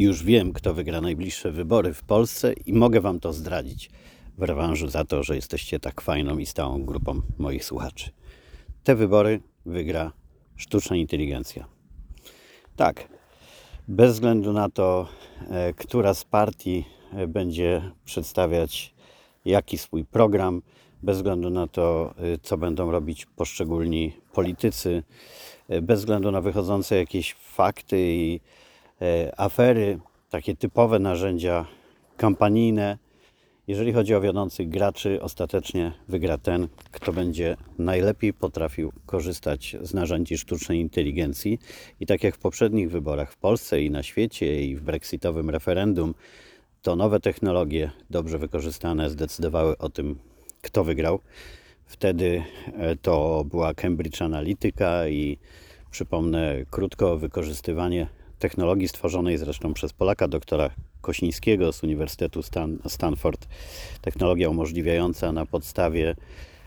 Już wiem, kto wygra najbliższe wybory w Polsce i mogę Wam to zdradzić w rewanżu za to, że jesteście tak fajną i stałą grupą moich słuchaczy. Te wybory wygra sztuczna inteligencja. Tak, bez względu na to, e, która z partii e, będzie przedstawiać jaki swój program, bez względu na to, e, co będą robić poszczególni politycy, bez względu na wychodzące jakieś fakty i afery, takie typowe narzędzia kampanijne. Jeżeli chodzi o wiodących graczy, ostatecznie wygra ten, kto będzie najlepiej potrafił korzystać z narzędzi sztucznej inteligencji. I tak jak w poprzednich wyborach w Polsce i na świecie, i w brexitowym referendum, to nowe technologie, dobrze wykorzystane, zdecydowały o tym, kto wygrał. Wtedy e, to była Cambridge Analytica i przypomnę krótko wykorzystywanie technologii stworzonej zresztą przez Polaka, doktora Kosińskiego z Uniwersytetu Stan Stanford. Technologia umożliwiająca na podstawie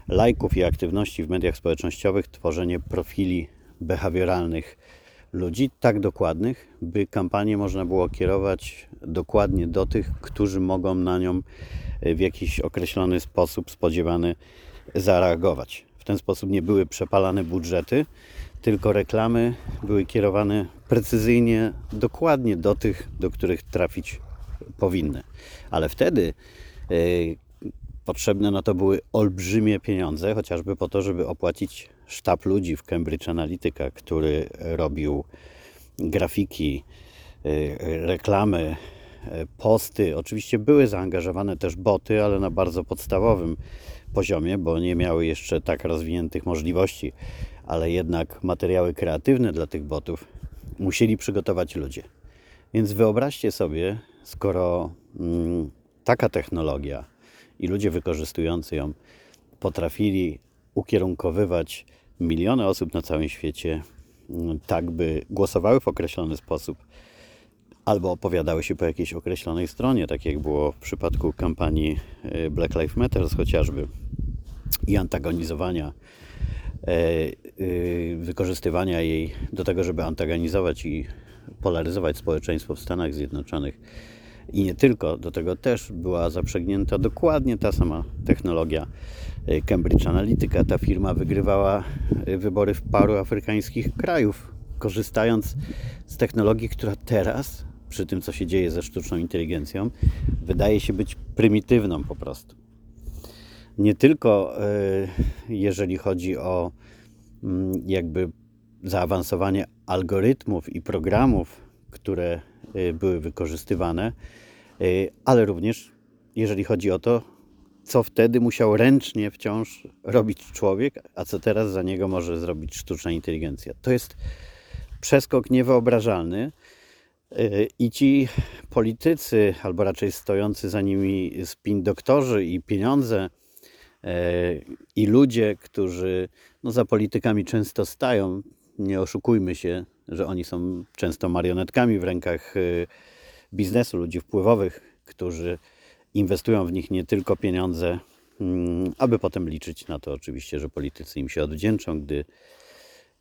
lajków i aktywności w mediach społecznościowych tworzenie profili behawioralnych ludzi, tak dokładnych, by kampanię można było kierować dokładnie do tych, którzy mogą na nią w jakiś określony sposób spodziewany zareagować. W ten sposób nie były przepalane budżety, tylko reklamy były kierowane precyzyjnie, dokładnie do tych, do których trafić powinny. Ale wtedy y, potrzebne na to były olbrzymie pieniądze, chociażby po to, żeby opłacić sztab ludzi w Cambridge Analytica, który robił grafiki, y, reklamy, y, posty. Oczywiście były zaangażowane też boty, ale na bardzo podstawowym poziomie, bo nie miały jeszcze tak rozwiniętych możliwości ale jednak materiały kreatywne dla tych botów musieli przygotować ludzie. Więc wyobraźcie sobie, skoro mm, taka technologia i ludzie wykorzystujący ją potrafili ukierunkowywać miliony osób na całym świecie, mm, tak by głosowały w określony sposób, albo opowiadały się po jakiejś określonej stronie, tak jak było w przypadku kampanii y, Black Lives Matter chociażby i antagonizowania wykorzystywania jej do tego, żeby antagonizować i polaryzować społeczeństwo w Stanach Zjednoczonych. I nie tylko, do tego też była zaprzęgnięta dokładnie ta sama technologia e, Cambridge Analytica. Ta firma wygrywała e, wybory w paru afrykańskich krajów, korzystając z technologii, która teraz, przy tym co się dzieje ze sztuczną inteligencją, wydaje się być prymitywną po prostu nie tylko e, jeżeli chodzi o mm, jakby zaawansowanie algorytmów i programów, które e, były wykorzystywane, e, ale również jeżeli chodzi o to, co wtedy musiał ręcznie wciąż robić człowiek, a co teraz za niego może zrobić sztuczna inteligencja. To jest przeskok niewyobrażalny. I ci politycy, albo raczej stojący za nimi spin doktorzy i pieniądze, i ludzie, którzy no, za politykami często stają, nie oszukujmy się, że oni są często marionetkami w rękach y, biznesu, ludzi wpływowych, którzy inwestują w nich nie tylko pieniądze, mm, aby potem liczyć na to oczywiście, że politycy im się odwdzięczą, gdy,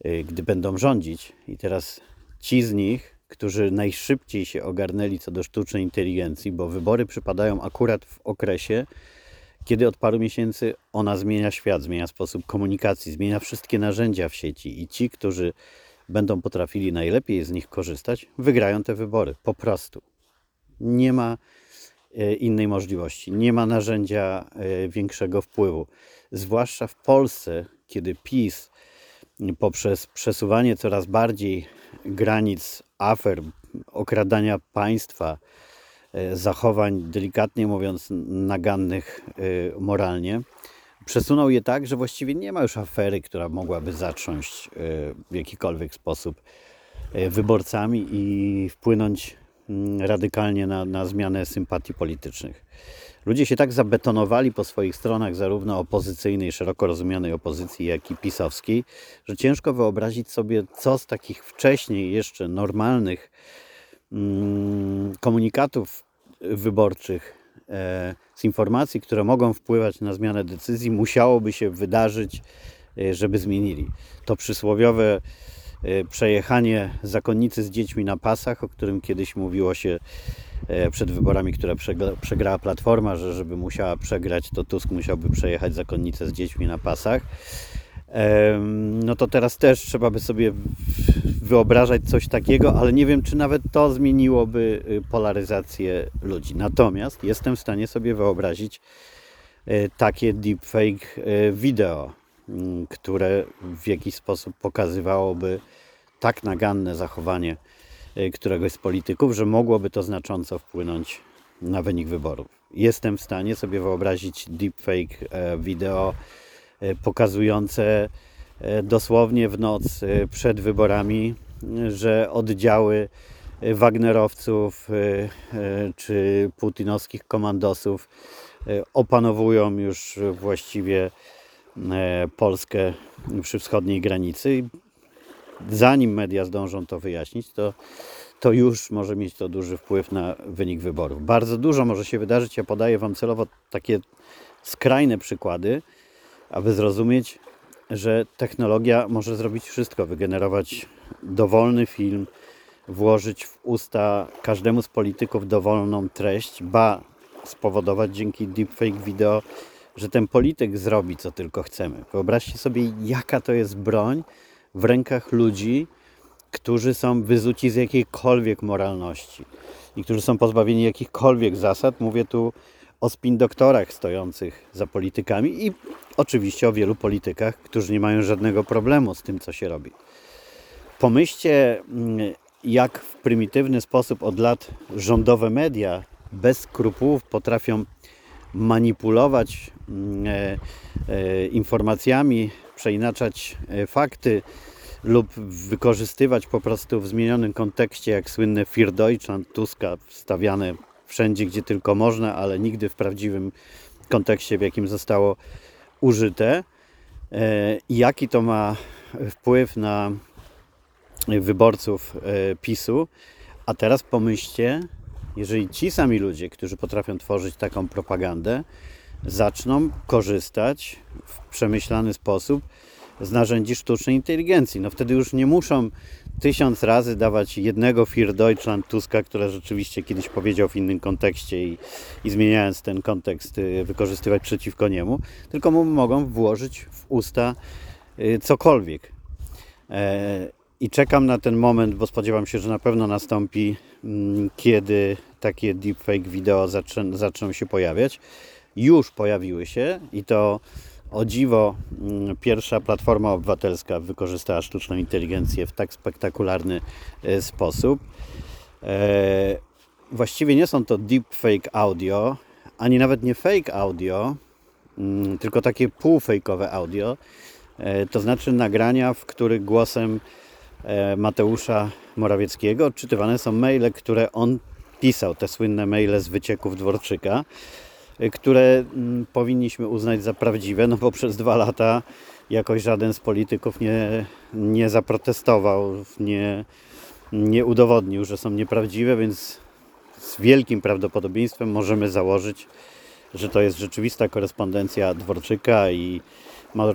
y, gdy będą rządzić. I teraz ci z nich, którzy najszybciej się ogarnęli co do sztucznej inteligencji, bo wybory przypadają akurat w okresie, kiedy od paru miesięcy ona zmienia świat, zmienia sposób komunikacji, zmienia wszystkie narzędzia w sieci i ci, którzy będą potrafili najlepiej z nich korzystać, wygrają te wybory. Po prostu. Nie ma e, innej możliwości. Nie ma narzędzia e, większego wpływu. Zwłaszcza w Polsce, kiedy PiS poprzez przesuwanie coraz bardziej granic afer, okradania państwa, zachowań, delikatnie mówiąc, nagannych e, moralnie, przesunął je tak, że właściwie nie ma już afery, która mogłaby zatrząść e, w jakikolwiek sposób wyborcami i wpłynąć mm, radykalnie na, na zmianę sympatii politycznych. Ludzie się tak zabetonowali po swoich stronach, zarówno opozycyjnej, szeroko rozumianej opozycji, jak i pisowskiej, że ciężko wyobrazić sobie, co z takich wcześniej jeszcze normalnych komunikatów wyborczych, e, z informacji, które mogą wpływać na zmianę decyzji, musiałoby się wydarzyć, e, żeby zmienili. To przysłowiowe e, przejechanie zakonnicy z dziećmi na pasach, o którym kiedyś mówiło się przed wyborami, które przegra, przegrała Platforma, że żeby musiała przegrać, to Tusk musiałby przejechać zakonnicę z dziećmi na pasach. No to teraz też trzeba by sobie wyobrażać coś takiego, ale nie wiem, czy nawet to zmieniłoby y, polaryzację ludzi. Natomiast jestem w stanie sobie wyobrazić y, takie deepfake y, wideo, mm, które w jakiś sposób pokazywałoby tak naganne zachowanie któregoś z polityków, że mogłoby to znacząco wpłynąć na wynik wyborów. Jestem w stanie sobie wyobrazić deepfake wideo pokazujące dosłownie w noc przed wyborami że oddziały Wagnerowców czy putinowskich komandosów opanowują już właściwie Polskę przy wschodniej granicy. Zanim media zdążą to wyjaśnić, to, to już może mieć to duży wpływ na wynik wyborów. Bardzo dużo może się wydarzyć. Ja podaję Wam celowo takie skrajne przykłady, aby zrozumieć, że technologia może zrobić wszystko, wygenerować dowolny film, włożyć w usta każdemu z polityków dowolną treść, ba spowodować dzięki deepfake video, że ten polityk zrobi co tylko chcemy. Wyobraźcie sobie, jaka to jest broń w rękach ludzi, którzy są wyzuci z jakiejkolwiek moralności i którzy są pozbawieni jakichkolwiek zasad. Mówię tu o spin doktorach stojących za politykami i oczywiście o wielu politykach, którzy nie mają żadnego problemu z tym, co się robi. Pomyślcie, mm, jak w prymitywny sposób od lat rządowe media bez skrupułów potrafią manipulować mm, e, e, informacjami, przeinaczać e, fakty lub wykorzystywać po prostu w zmienionym kontekście, jak słynne Für Deutschland Tuska, wstawiane wszędzie, gdzie tylko można, ale nigdy w prawdziwym kontekście, w jakim zostało użyte. I jaki to ma wpływ na wyborców e, PiSu. A teraz pomyślcie, jeżeli ci sami ludzie, którzy potrafią tworzyć taką propagandę, zaczną korzystać w przemyślany sposób z narzędzi sztucznej inteligencji. No wtedy już nie muszą tysiąc razy dawać jednego Für Deutschland Tuska, które rzeczywiście kiedyś powiedział w innym kontekście i, i zmieniając ten kontekst y, wykorzystywać przeciwko niemu, tylko mu mogą włożyć w usta y, cokolwiek. E, i czekam na ten moment, bo spodziewam się, że na pewno nastąpi, mm, kiedy takie deepfake wideo zaczną się pojawiać. Już pojawiły się i to o dziwo mm, pierwsza platforma obywatelska wykorzystała sztuczną inteligencję w tak spektakularny e, sposób. E, właściwie nie są to deepfake audio, ani nawet nie fake audio, mm, tylko takie półfejkowe audio. E, to znaczy nagrania, w których głosem Mateusza Morawieckiego odczytywane są maile, które on pisał, te słynne maile z wycieków Dworczyka, które mm, powinniśmy uznać za prawdziwe, no bo przez dwa lata jakoś żaden z polityków nie, nie zaprotestował, nie, nie udowodnił, że są nieprawdziwe, więc z wielkim prawdopodobieństwem możemy założyć, że to jest rzeczywista korespondencja Dworczyka i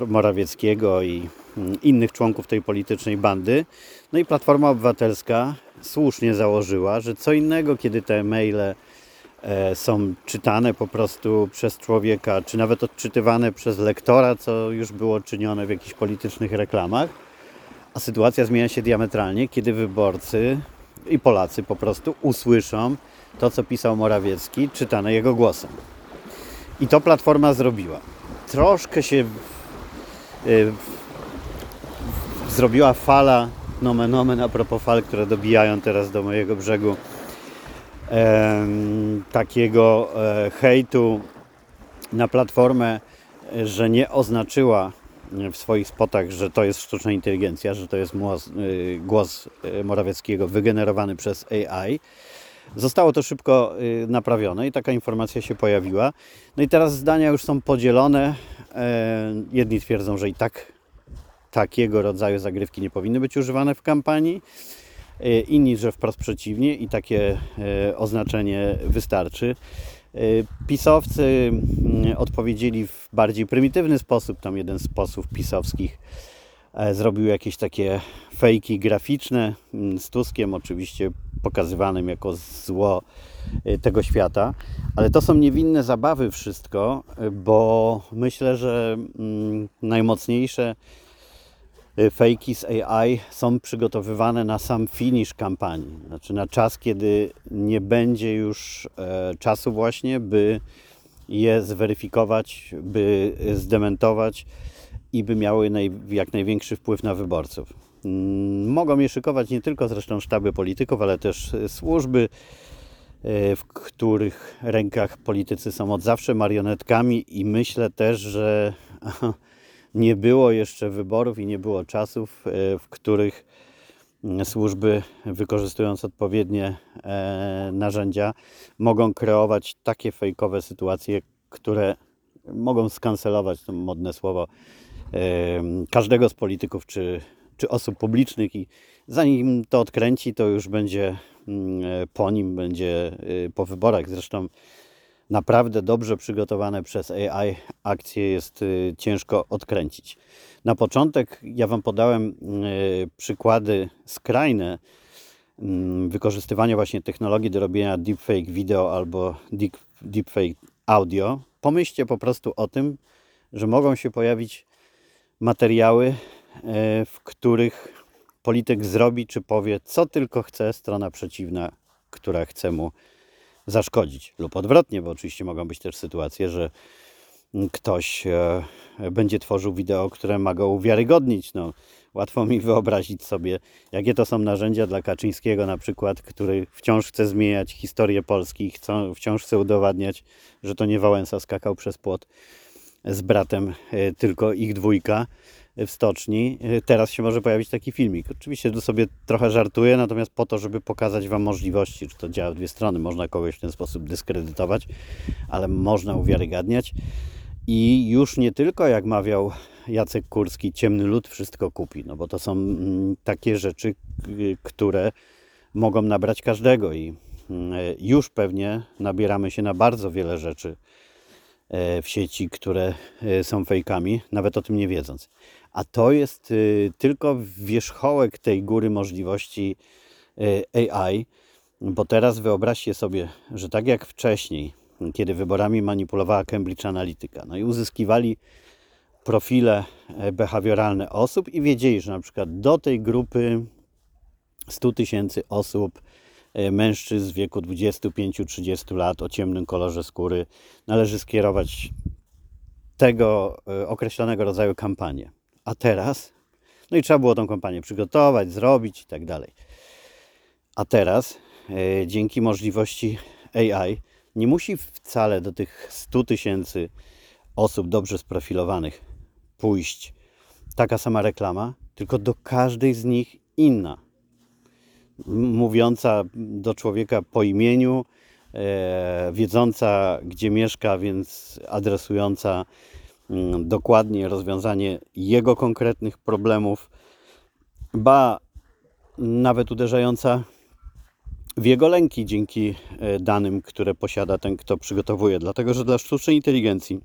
Morawieckiego i mm, innych członków tej politycznej bandy. No i Platforma Obywatelska słusznie założyła, że co innego, kiedy te maile są czytane po prostu przez człowieka, czy nawet odczytywane przez lektora, co już było czynione w jakichś politycznych reklamach, a sytuacja zmienia się diametralnie, kiedy wyborcy i Polacy po prostu usłyszą to, co pisał Morawiecki, czytane jego głosem. I to Platforma zrobiła. Troszkę się Y, zrobiła fala, nomen omen a propos fal, które dobijają teraz do mojego brzegu, takiego e, hejtu na platformę, że nie oznaczyła w swoich spotach, że to jest sztuczna inteligencja, że to jest głos, y, głos Morawieckiego wygenerowany przez AI. Zostało to szybko naprawione i taka informacja się pojawiła. No i teraz zdania już są podzielone. E, jedni twierdzą, że i tak takiego rodzaju zagrywki nie powinny być używane w kampanii. E, inni, że wprost przeciwnie i takie e, oznaczenie wystarczy. Pisowcy mm, odpowiedzieli w bardziej prymitywny sposób. Tam jeden z posłów pisowskich e, zrobił jakieś takie fejki graficzne mm, z Tuskiem, oczywiście pokazywanym jako zło e, tego świata. Ale to są niewinne zabawy wszystko, bo myślę, że mm, najmocniejsze fejki z AI są przygotowywane na sam finish kampanii. Znaczy na czas, kiedy nie będzie już czasu właśnie, by je zweryfikować, by zdementować i by miały naj, jak największy wpływ na wyborców. Mm, mogą je szykować nie tylko zresztą sztaby polityków, ale też służby, e, w których rękach politycy są od zawsze marionetkami i myślę też, że nie było jeszcze wyborów i nie było czasów, e, w których służby, wykorzystując odpowiednie e, narzędzia, mogą kreować takie fejkowe sytuacje, które mogą skancelować, to modne słowo, e, każdego z polityków czy, czy osób publicznych i zanim to odkręci, to już będzie mm, po nim, będzie po wyborach. Zresztą naprawdę dobrze przygotowane przez AI akcje jest y, ciężko odkręcić. Na początek ja Wam podałem y, przykłady skrajne mm, wykorzystywania właśnie technologii do robienia deepfake video albo deep, deepfake audio. Pomyślcie po prostu o tym, że mogą się pojawić materiały, y, w których polityk zrobi czy powie, co tylko chce strona przeciwna, która chce mu zaszkodzić. Lub odwrotnie, bo oczywiście mogą być też sytuacje, że ktoś e, będzie tworzył wideo, które ma go uwiarygodnić. No, łatwo mi wyobrazić sobie, jakie to są narzędzia dla Kaczyńskiego na przykład, który wciąż chce zmieniać historię Polski, wciąż chce udowadniać, że to nie Wałęsa skakał przez płot z bratem, e, tylko ich dwójka w stoczni. Y, teraz się może pojawić taki filmik. Oczywiście tu sobie trochę żartuję, natomiast po to, żeby pokazać Wam możliwości, czy to działa w dwie strony. Można kogoś w ten sposób dyskredytować, ale można uwiarygadniać. I już nie tylko, jak mawiał Jacek Kurski, ciemny lud wszystko kupi, no bo to są mm, takie rzeczy, które mogą nabrać każdego i mm, już pewnie nabieramy się na bardzo wiele rzeczy w sieci, które e, są fejkami, nawet o tym nie wiedząc. A to jest y, tylko wierzchołek tej góry możliwości AI, bo teraz wyobraźcie sobie, że tak jak wcześniej, kiedy wyborami manipulowała Cambridge Analytica, no i uzyskiwali profile e, behawioralne osób i wiedzieli, że na przykład do tej grupy 100 tysięcy osób, e, mężczyzn w wieku 25-30 lat o ciemnym kolorze skóry należy skierować tego e, określonego rodzaju kampanię. A teraz, no i trzeba było tą kampanię przygotować, zrobić i tak dalej. A teraz, e, dzięki możliwości AI, nie musi wcale do tych 100 tysięcy osób dobrze sprofilowanych pójść taka sama reklama, tylko do każdej z nich inna. Mówiąca do człowieka po imieniu, e, wiedząca gdzie mieszka, więc adresująca Mm, dokładnie rozwiązanie jego konkretnych problemów, ba nawet uderzająca w jego lęki dzięki e, danym, które posiada ten, kto przygotowuje. Dlatego, że dla sztucznej inteligencji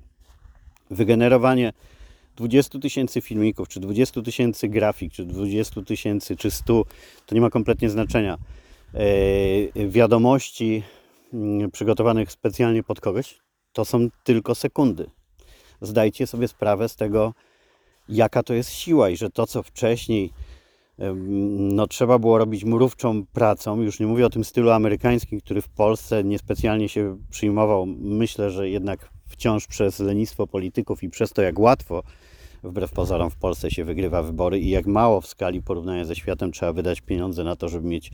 wygenerowanie 20 tysięcy filmików, czy 20 tysięcy grafik, czy 20 tysięcy, czy 100, to nie ma kompletnie znaczenia. E, wiadomości mm, przygotowanych specjalnie pod kogoś, to są tylko sekundy zdajcie sobie sprawę z tego, jaka to jest siła i że to, co wcześniej no, trzeba było robić mrówczą pracą, już nie mówię o tym stylu amerykańskim, który w Polsce niespecjalnie się przyjmował. Myślę, że jednak wciąż przez lenistwo polityków i przez to, jak łatwo wbrew pozorom w Polsce się wygrywa wybory i jak mało w skali porównania ze światem trzeba wydać pieniądze na to, żeby mieć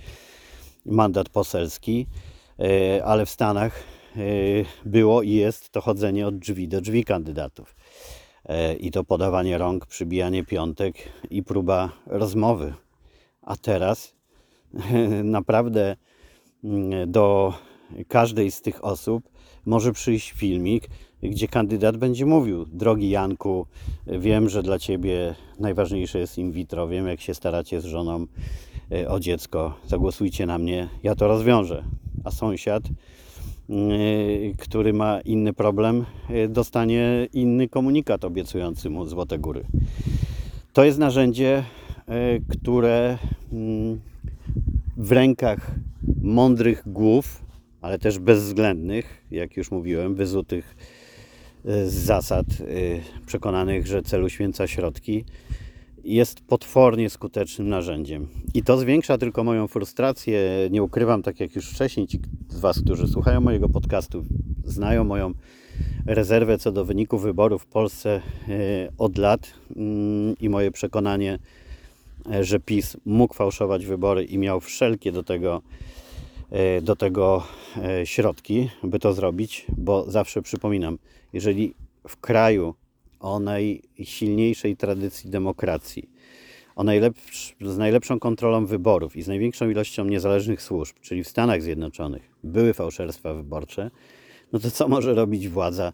mandat poselski, e, ale w Stanach Y, było i jest to chodzenie od drzwi do drzwi kandydatów. Y, I to podawanie rąk, przybijanie piątek i próba rozmowy. A teraz naprawdę mm, do każdej z tych osób może przyjść filmik, gdzie kandydat będzie mówił: Drogi Janku, wiem, że dla ciebie najważniejsze jest in vitro, wiem, jak się staracie z żoną y, o dziecko, zagłosujcie na mnie, ja to rozwiążę. A sąsiad Y, który ma inny problem, y, dostanie inny komunikat obiecujący mu Złote Góry. To jest narzędzie, które mm, w rękach mądrych głów, ale też bezwzględnych, jak już mówiłem, wyzutych z zasad, przekonanych, że celu święca środki, jest potwornie skutecznym narzędziem. I to zwiększa tylko moją frustrację. Nie ukrywam, tak jak już wcześniej, ci z Was, którzy słuchają mojego podcastu, znają moją rezerwę co do wyników wyborów w Polsce e, od lat mm, i moje przekonanie, że PiS mógł fałszować wybory i miał wszelkie do tego, do tego środki, by to zrobić, bo zawsze przypominam, jeżeli w kraju o najsilniejszej tradycji demokracji, o najlepsz, z najlepszą kontrolą wyborów i z największą ilością niezależnych służb, czyli w Stanach Zjednoczonych, były fałszerstwa wyborcze, no to co może robić władza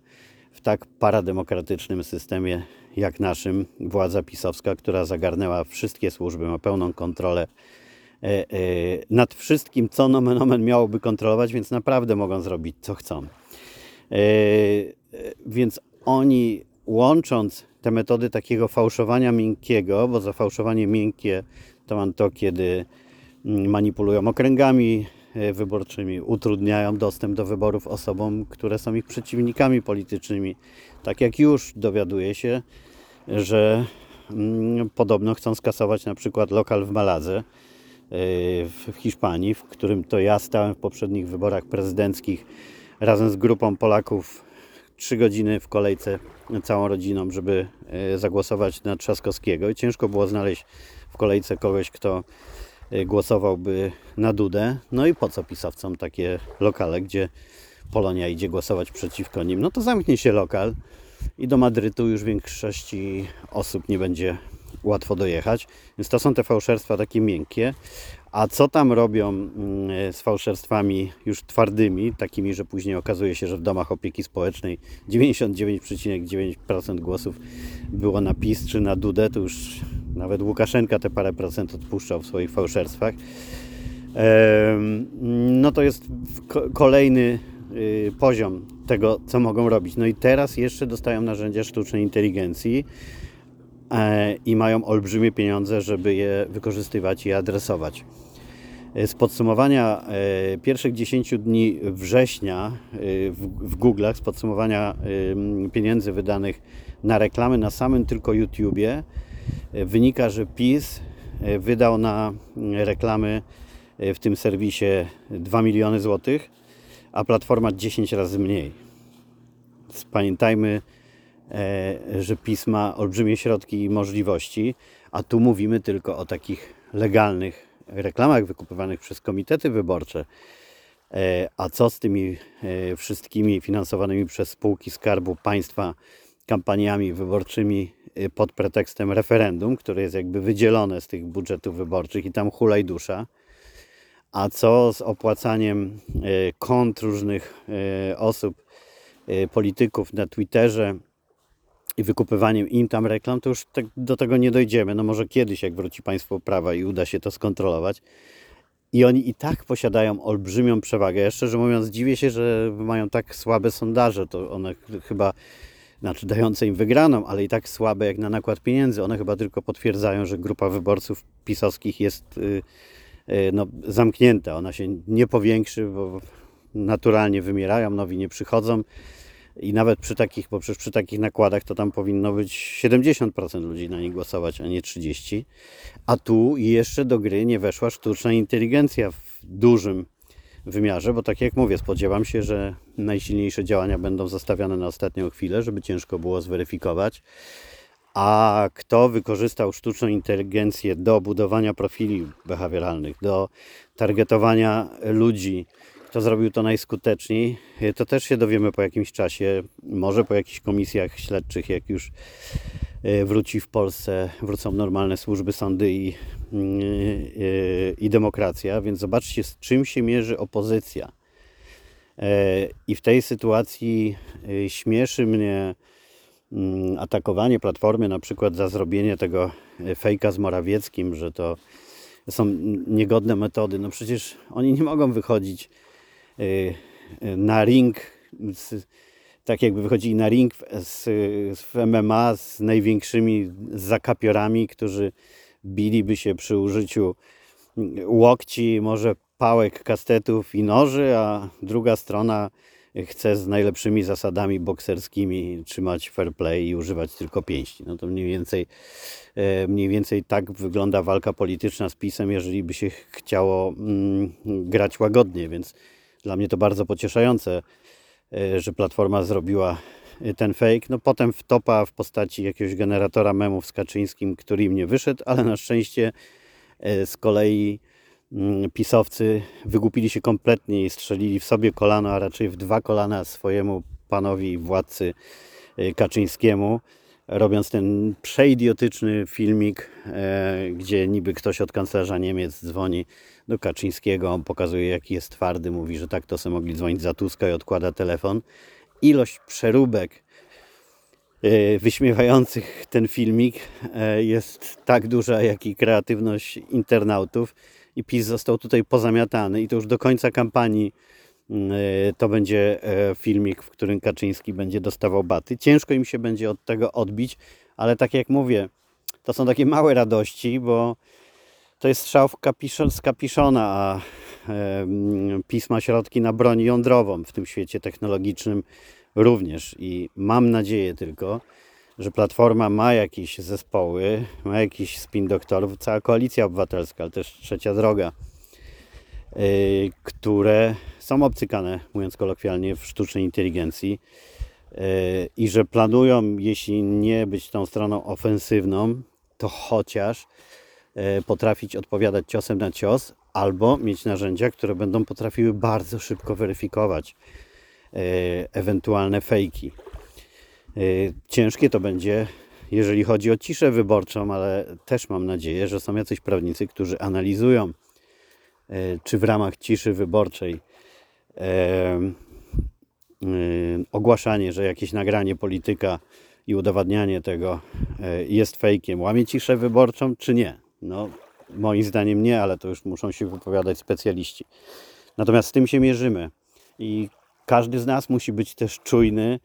w tak parademokratycznym systemie jak naszym, władza pisowska, która zagarnęła wszystkie służby, ma pełną kontrolę e, e, nad wszystkim, co nomen omen miałoby kontrolować, więc naprawdę mogą zrobić co chcą. E, więc oni łącząc te metody takiego fałszowania miękkiego, bo za fałszowanie miękkie to mam to, kiedy mm, manipulują okręgami e, wyborczymi, utrudniają dostęp do wyborów osobom, które są ich przeciwnikami politycznymi. Tak jak już dowiaduje się, że mm, podobno chcą skasować na przykład lokal w Maladze e, w Hiszpanii, w którym to ja stałem w poprzednich wyborach prezydenckich razem z grupą Polaków trzy godziny w kolejce całą rodziną, żeby e, zagłosować na Trzaskowskiego i ciężko było znaleźć w kolejce kogoś, kto e, głosowałby na Dudę. No i po co pisowcom takie lokale, gdzie Polonia idzie głosować przeciwko nim? No to zamknie się lokal i do Madrytu już większości osób nie będzie łatwo dojechać. Więc to są te fałszerstwa takie miękkie. A co tam robią mm, z fałszerstwami już twardymi, takimi, że później okazuje się, że w domach opieki społecznej 99,9% głosów było na PiS czy na Dudę, to już nawet Łukaszenka te parę procent odpuszczał w swoich fałszerstwach. No to jest kolejny y, poziom tego, co mogą robić. No i teraz jeszcze dostają narzędzia sztucznej inteligencji i mają olbrzymie pieniądze, żeby je wykorzystywać i adresować. Z podsumowania e, pierwszych 10 dni września e, w, Google'ach, z podsumowania pieniędzy wydanych na reklamy na samym tylko YouTubie, e, wynika, że PiS wydał na reklamy w tym serwisie 2 miliony złotych, a Platforma 10 razy mniej. Pamiętajmy, że PiS ma olbrzymie środki i możliwości, a tu mówimy tylko o takich legalnych reklamach wykupywanych przez komitety wyborcze. E, a co z tymi e, wszystkimi finansowanymi przez spółki Skarbu Państwa kampaniami wyborczymi e, pod pretekstem referendum, które jest jakby wydzielone z tych budżetów wyborczych i tam hulaj dusza? A co z opłacaniem kont różnych osób, polityków na Twitterze i wykupywaniem im tam reklam, to już tak do tego nie dojdziemy. No może kiedyś, jak wróci państwo prawa i uda się to skontrolować. I oni i tak posiadają olbrzymią przewagę. Ja szczerze mówiąc, dziwię się, że mają tak słabe sondaże. To one chyba, znaczy dające im wygraną, ale i tak słabe jak na nakład pieniędzy. One chyba tylko potwierdzają, że grupa wyborców pisowskich jest yy, yy, no, zamknięta. Ona się nie powiększy, bo naturalnie wymierają, nowi nie przychodzą. I nawet przy takich, bo przy takich nakładach to tam powinno być 70% ludzi na nie głosować, a nie 30%. A tu jeszcze do gry nie weszła sztuczna inteligencja w dużym wymiarze, bo tak jak mówię, spodziewam się, że najsilniejsze działania będą zostawiane na ostatnią chwilę, żeby ciężko było zweryfikować. A kto wykorzystał sztuczną inteligencję do budowania profili behawioralnych, do targetowania ludzi, kto zrobił to najskuteczniej, e, to też się dowiemy po jakimś czasie, może po jakichś komisjach śledczych, jak już e, wróci w Polsce, wrócą normalne służby, sądy i, mm, e, i demokracja, więc zobaczcie z czym się mierzy opozycja. I w tej sytuacji śmieszy mnie mm, atakowanie Platformy na przykład za zrobienie tego fejka z Morawieckim, że to są niegodne metody. No przecież oni nie mogą wychodzić na ring z tak jakby wychodzili na ring z, w MMA z największymi zakapiorami, którzy biliby się przy użyciu łokci, może pałek, kastetów i noży, a druga strona chce z najlepszymi zasadami bokserskimi trzymać fair play i używać tylko pięści. No to mniej więcej, e, mniej więcej tak wygląda walka polityczna z PiSem, jeżeli by się chciało mm, grać łagodnie, więc dla mnie to bardzo pocieszające, e, że Platforma zrobiła e, ten fake. No potem wtopa w postaci jakiegoś generatora memów z Kaczyńskim, który im nie wyszedł, ale na szczęście z kolei Mm, pisowcy wygłupili się kompletnie i strzelili w sobie kolano, a raczej w dwa kolana swojemu panowi władcy Kaczyńskiemu, robiąc ten przeidiotyczny filmik, e, gdzie niby ktoś od kanclerza Niemiec dzwoni do Kaczyńskiego, on pokazuje jaki jest twardy, mówi, że tak to sobie mogli dzwonić za Tuska i odkłada telefon. Ilość przeróbek y, wyśmiewających ten filmik e, jest tak duża, jak i kreatywność internautów i PiS został tutaj pozamiatany i to już do końca kampanii mm, e, to będzie e, filmik, w którym Kaczyński będzie dostawał baty. Ciężko im się będzie od tego odbić, ale tak jak mówię, to są takie małe radości, bo to jest strzał kapiszon, z kapiszona, a e, PiS ma środki na broń jądrową w tym świecie technologicznym również. I mam nadzieję tylko, że Platforma ma jakieś zespoły, ma jakiś spin doktorów, cała koalicja obywatelska, ale też trzecia droga, yy, które są obcykane, mówiąc kolokwialnie, w sztucznej inteligencji yy, i że planują, jeśli nie być tą stroną ofensywną, to chociaż potrafić odpowiadać ciosem na cios, albo mieć narzędzia, które będą potrafiły bardzo szybko weryfikować yy, ewentualne fejki. Y, ciężkie to będzie, jeżeli chodzi o ciszę wyborczą, ale też mam nadzieję, że są jacyś prawnicy, którzy analizują, czy w ramach ciszy wyborczej ogłaszanie, że jakieś nagranie polityka i udowadnianie tego jest fejkiem, łamie ciszę wyborczą, czy nie. No, moim zdaniem nie, ale to już muszą się wypowiadać specjaliści. Natomiast z tym się mierzymy i każdy z nas musi być też czujny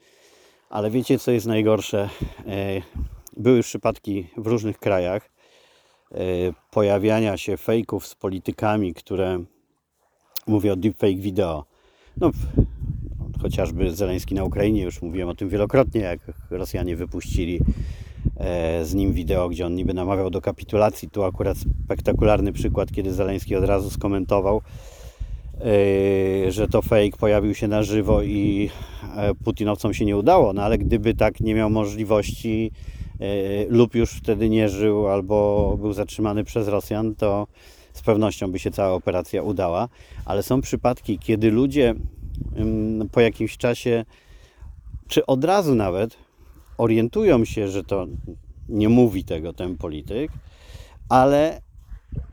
ale wiecie, co jest najgorsze? E, były już przypadki w różnych krajach e, pojawiania się fejków z politykami, które mówię o deepfake video. No, chociażby Zeleński na Ukrainie, już mówiłem o tym wielokrotnie, jak Rosjanie wypuścili z nim wideo, gdzie on niby namawiał do kapitulacji. Tu akurat spektakularny przykład, kiedy Zeleński od razu skomentował, Yy, że to fake pojawił się na żywo i e, Putinowcom się nie udało, no ale gdyby tak nie miał możliwości lub już wtedy nie żył albo był zatrzymany przez Rosjan, to z pewnością by się cała operacja udała. Ale są przypadki, kiedy ludzie po jakimś czasie, czy od razu nawet, orientują się, że to nie mówi tego ten polityk, ale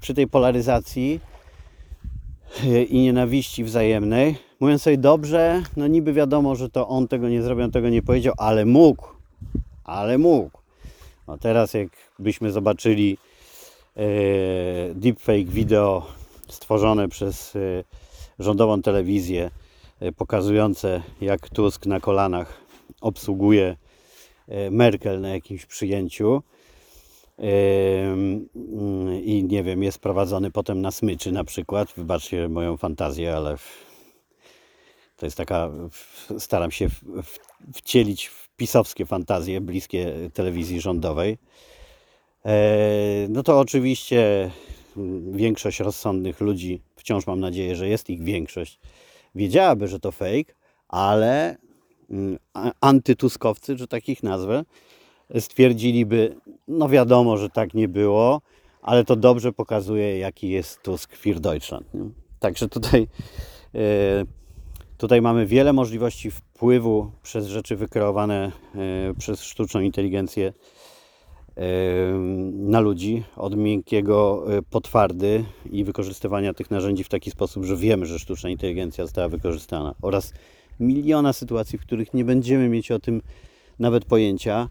przy tej polaryzacji i nienawiści wzajemnej. Mówiąc sobie dobrze, no niby wiadomo, że to on tego nie zrobił, on tego nie powiedział, ale mógł. Ale mógł. No teraz jakbyśmy zobaczyli e, deepfake wideo stworzone przez e, rządową telewizję e, pokazujące jak Tusk na kolanach obsługuje Merkel na jakimś przyjęciu, i nie wiem, jest prowadzony potem na smyczy na przykład. Wybaczcie moją fantazję, ale to jest taka, staram się wcielić w pisowskie fantazje bliskie telewizji rządowej. E, no to oczywiście większość rozsądnych ludzi, wciąż mam nadzieję, że jest ich większość, wiedziałaby, że to fake, ale antytuskowcy, że takich nazwę, stwierdziliby, no wiadomo, że tak nie było, ale to dobrze pokazuje, jaki jest Tusk für Deutschland. Nie? Także tutaj, e, tutaj mamy wiele możliwości wpływu przez rzeczy wykreowane e, przez sztuczną inteligencję e, na ludzi, od miękkiego po twardy i wykorzystywania tych narzędzi w taki sposób, że wiemy, że sztuczna inteligencja została wykorzystana oraz miliona sytuacji, w których nie będziemy mieć o tym nawet pojęcia.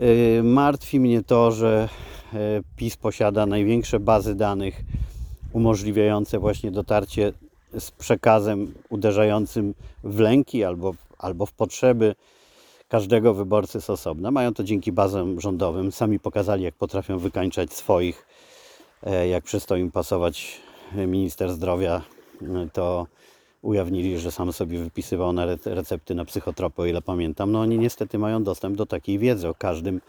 Y, martwi mnie to, że y, PiS posiada największe bazy danych umożliwiające właśnie dotarcie z przekazem uderzającym w lęki albo albo w potrzeby każdego wyborcy z osobna. Mają to dzięki bazom rządowym. Sami pokazali, jak potrafią wykańczać swoich, e, jak przestał im pasować minister zdrowia, e, to ujawnili, że sam sobie wypisywał na re- recepty na psychotropy, o ile pamiętam. No oni niestety mają dostęp do takiej wiedzy o każdym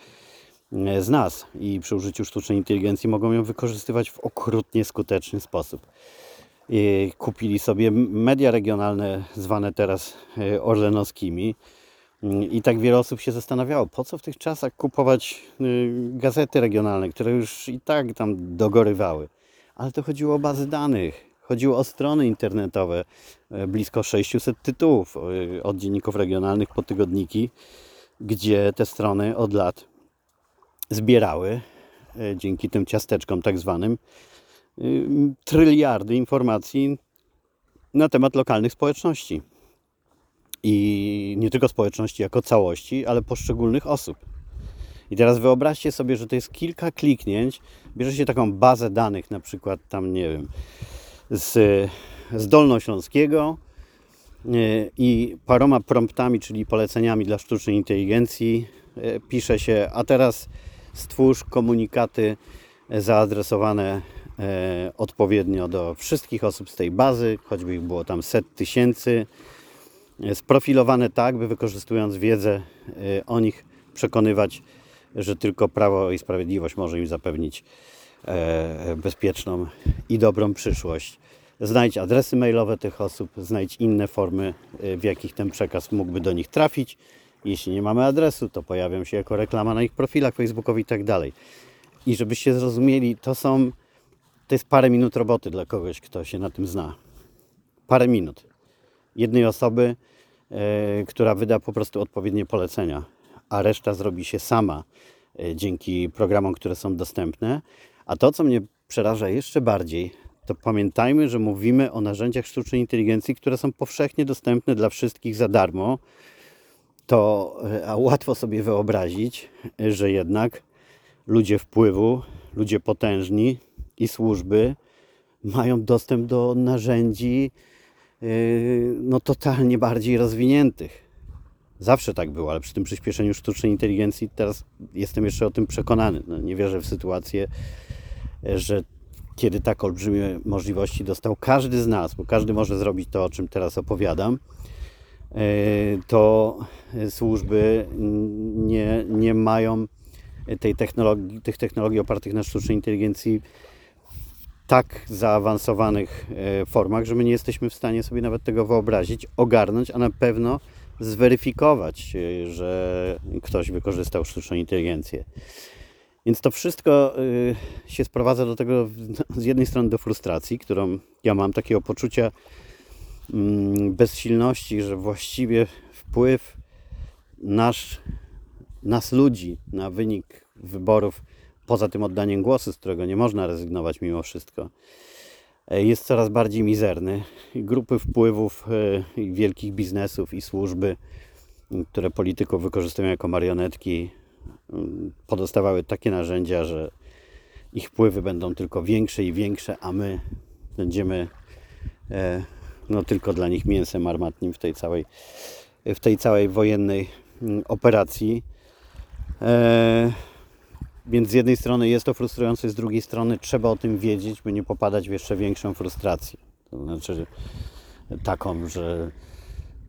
e, z nas i przy użyciu sztucznej inteligencji mogą ją wykorzystywać w okrutnie skuteczny sposób. I kupili sobie media regionalne, zwane teraz e, orlenowskimi. Mm, I tak wiele osób się zastanawiało, po co w tych czasach kupować y, gazety regionalne, które już i tak tam dogorywały. Ale to chodziło o bazy danych, chodziło o strony internetowe, e, blisko 600 tytułów e, od dzienników regionalnych po tygodniki, gdzie te strony od lat zbierały e, dzięki tym ciasteczkom tak zwanym tryliardy informacji na temat lokalnych społeczności. I nie tylko społeczności jako całości, ale poszczególnych osób. I teraz wyobraźcie sobie, że to jest kilka kliknięć, bierze się taką bazę danych, na przykład tam, nie wiem, z, z Dolnośląskiego y, i paroma promptami, czyli poleceniami dla sztucznej inteligencji y, pisze się, a teraz stwórz komunikaty zaadresowane e, odpowiednio do wszystkich osób z tej bazy, choćby ich było tam set tysięcy, e, sprofilowane tak, by wykorzystując wiedzę e, o nich przekonywać, że tylko Prawo i Sprawiedliwość może im zapewnić e, bezpieczną i dobrą przyszłość. Znajdź adresy mailowe tych osób, znajdź inne formy, e, w jakich ten przekaz mógłby do nich trafić. Jeśli nie mamy adresu, to pojawią się jako reklama na ich profilach facebookowych i tak dalej. I żebyście zrozumieli, to są, to jest parę minut roboty dla kogoś, kto się na tym zna. Parę minut. Jednej osoby, e, która wyda po prostu odpowiednie polecenia, a reszta zrobi się sama e, dzięki programom, które są dostępne. A to, co mnie przeraża jeszcze bardziej, to pamiętajmy, że mówimy o narzędziach sztucznej inteligencji, które są powszechnie dostępne dla wszystkich za darmo. To e, a łatwo sobie wyobrazić, e, że jednak ludzie wpływu, ludzie potężni i służby mają dostęp do narzędzi yy, no totalnie bardziej rozwiniętych. Zawsze tak było, ale przy tym przyspieszeniu sztucznej inteligencji teraz jestem jeszcze o tym przekonany. No, nie wierzę w sytuację, e, że kiedy tak olbrzymie możliwości dostał każdy z nas, bo każdy może zrobić to, o czym teraz opowiadam, e, to służby nie, nie mają tej technologii, tych technologii opartych na sztucznej inteligencji w tak zaawansowanych e, formach, że my nie jesteśmy w stanie sobie nawet tego wyobrazić, ogarnąć, a na pewno zweryfikować, e, że ktoś wykorzystał sztuczną inteligencję. Więc to wszystko y, się sprowadza do tego, z jednej strony do frustracji, którą ja mam, takiego poczucia mm, bezsilności, że właściwie wpływ nasz nas ludzi na wynik wyborów, poza tym oddaniem głosu, z którego nie można rezygnować mimo wszystko, e, jest coraz bardziej mizerny. Grupy wpływów e, wielkich biznesów i służby, które polityków wykorzystują jako marionetki, podostawały takie narzędzia, że ich wpływy będą tylko większe i większe, a my będziemy e, no, tylko dla nich mięsem armatnim w tej całej, w tej całej wojennej m, operacji. E, więc z jednej strony jest to frustrujące, z drugiej strony trzeba o tym wiedzieć, by nie popadać w jeszcze większą frustrację. To znaczy taką, że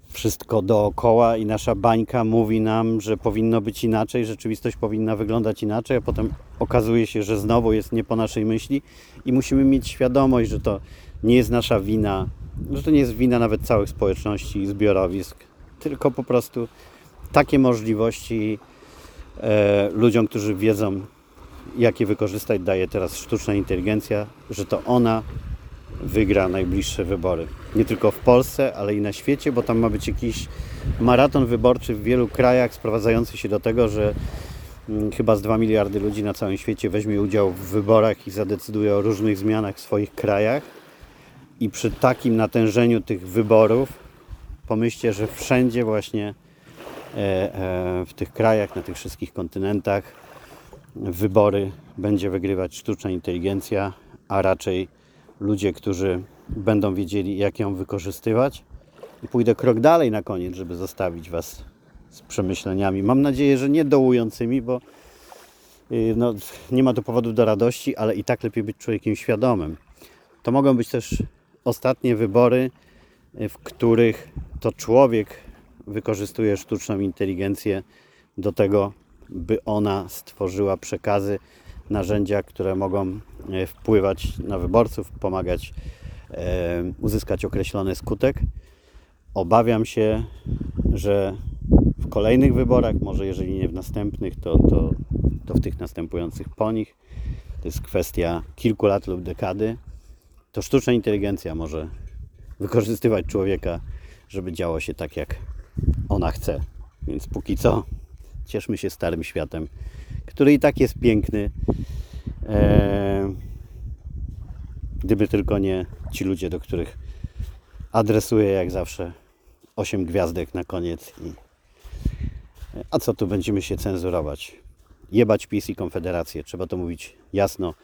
wszystko dookoła i nasza bańka mówi nam, że powinno być inaczej, rzeczywistość powinna wyglądać inaczej, a potem okazuje się, że znowu jest nie po naszej myśli i musimy mieć świadomość, że to nie jest nasza wina, że to nie jest wina nawet całych społeczności i zbiorowisk, tylko po prostu takie możliwości e, ludziom, którzy wiedzą, jak je wykorzystać, daje teraz sztuczna inteligencja, że to ona wygra najbliższe wybory. Nie tylko w Polsce, ale i na świecie, bo tam ma być jakiś maraton wyborczy w wielu krajach, sprowadzający się do tego, że mm, chyba z 2 miliardy ludzi na całym świecie weźmie udział w wyborach i zadecyduje o różnych zmianach w swoich krajach. I przy takim natężeniu tych wyborów, pomyślcie, że wszędzie właśnie e, e, w tych krajach, na tych wszystkich kontynentach wybory będzie wygrywać sztuczna inteligencja, a raczej ludzie, którzy będą wiedzieli, jak ją wykorzystywać I pójdę krok dalej na koniec, żeby zostawić Was z przemyśleniami. Mam nadzieję, że nie dołującymi, bo yy, no, nie ma tu powodów do radości, ale i tak lepiej być człowiekiem świadomym. To mogą być też ostatnie wybory, yy, w których to człowiek wykorzystuje sztuczną inteligencję do tego, by ona stworzyła przekazy, narzędzia, które mogą e, wpływać na wyborców, pomagać e, uzyskać określony skutek. Obawiam się, że w kolejnych wyborach, może jeżeli nie w następnych, to, to, to w tych następujących po nich, to jest kwestia kilku lat lub dekady, to sztuczna inteligencja może wykorzystywać człowieka, żeby działo się tak, jak ona chce. Więc póki co cieszmy się starym światem, który i tak jest piękny. Eee, gdyby tylko nie ci ludzie, do których adresuję jak zawsze 8 gwiazdek na koniec. I... A co tu będziemy się cenzurować? Jebać PiS i Konfederację. Trzeba to mówić jasno.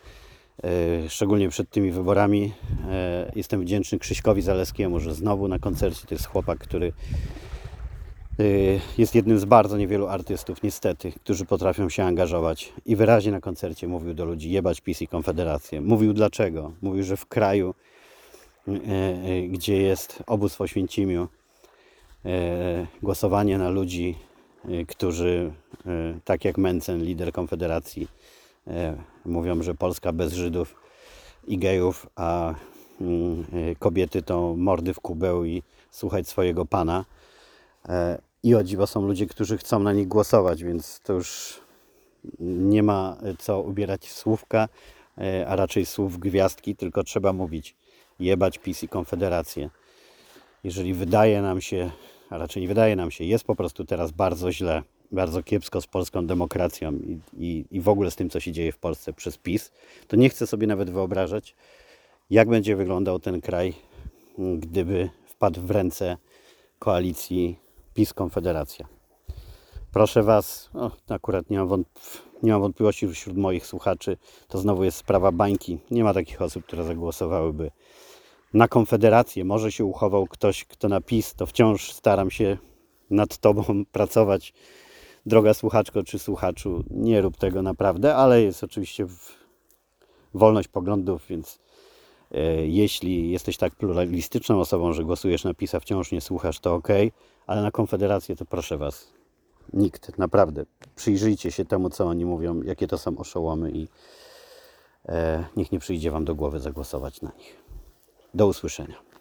E, Szczególnie przed tymi wyborami. E, Jestem wdzięczny Krzyśkowi Zaleskiemu, że znowu na koncercie to jest chłopak, który jest jednym z bardzo niewielu artystów, niestety, którzy potrafią się angażować i wyraźnie na koncercie mówił do ludzi jebać PiS i Konfederację. Mówił dlaczego. Mówił, że w kraju, y, y, gdzie jest obóz w Oświęcimiu, y, głosowanie na ludzi, y, którzy, y, tak jak Mencen, lider Konfederacji, y, mówią, że Polska bez Żydów i gejów, a mm, y, kobiety to mordy w kubeł i słuchać swojego pana. E, I o dziwo są ludzie, którzy chcą na nich głosować, więc to już nie ma co ubierać słówka, e, a raczej słów gwiazdki, tylko trzeba mówić jebać PiS i Konfederację. Jeżeli wydaje nam się, a raczej nie wydaje nam się, jest po prostu teraz bardzo źle, bardzo kiepsko z polską demokracją i, i, i w ogóle z tym, co się dzieje w Polsce przez PiS, to nie chcę sobie nawet wyobrażać, jak będzie wyglądał ten kraj, gdyby wpadł w ręce koalicji PiS-Konfederacja. Proszę Was, o, akurat nie mam, wątp- nie mam wątpliwości wśród moich słuchaczy, to znowu jest sprawa bańki. Nie ma takich osób, które zagłosowałyby na Konfederację. Może się uchował ktoś, kto na PiS, to wciąż staram się nad Tobą pracować. Droga słuchaczko czy słuchaczu, nie rób tego naprawdę, ale jest oczywiście wolność poglądów, więc E, Jeśli jesteś tak pluralistyczną osobą, że głosujesz na PiS, a wciąż nie słuchasz, to ok, ale na Konfederację to proszę Was, nikt, naprawdę. Przyjrzyjcie się temu, co oni mówią, jakie to są oszołomy i e, niech nie przyjdzie Wam do głowy zagłosować na nich. Do usłyszenia.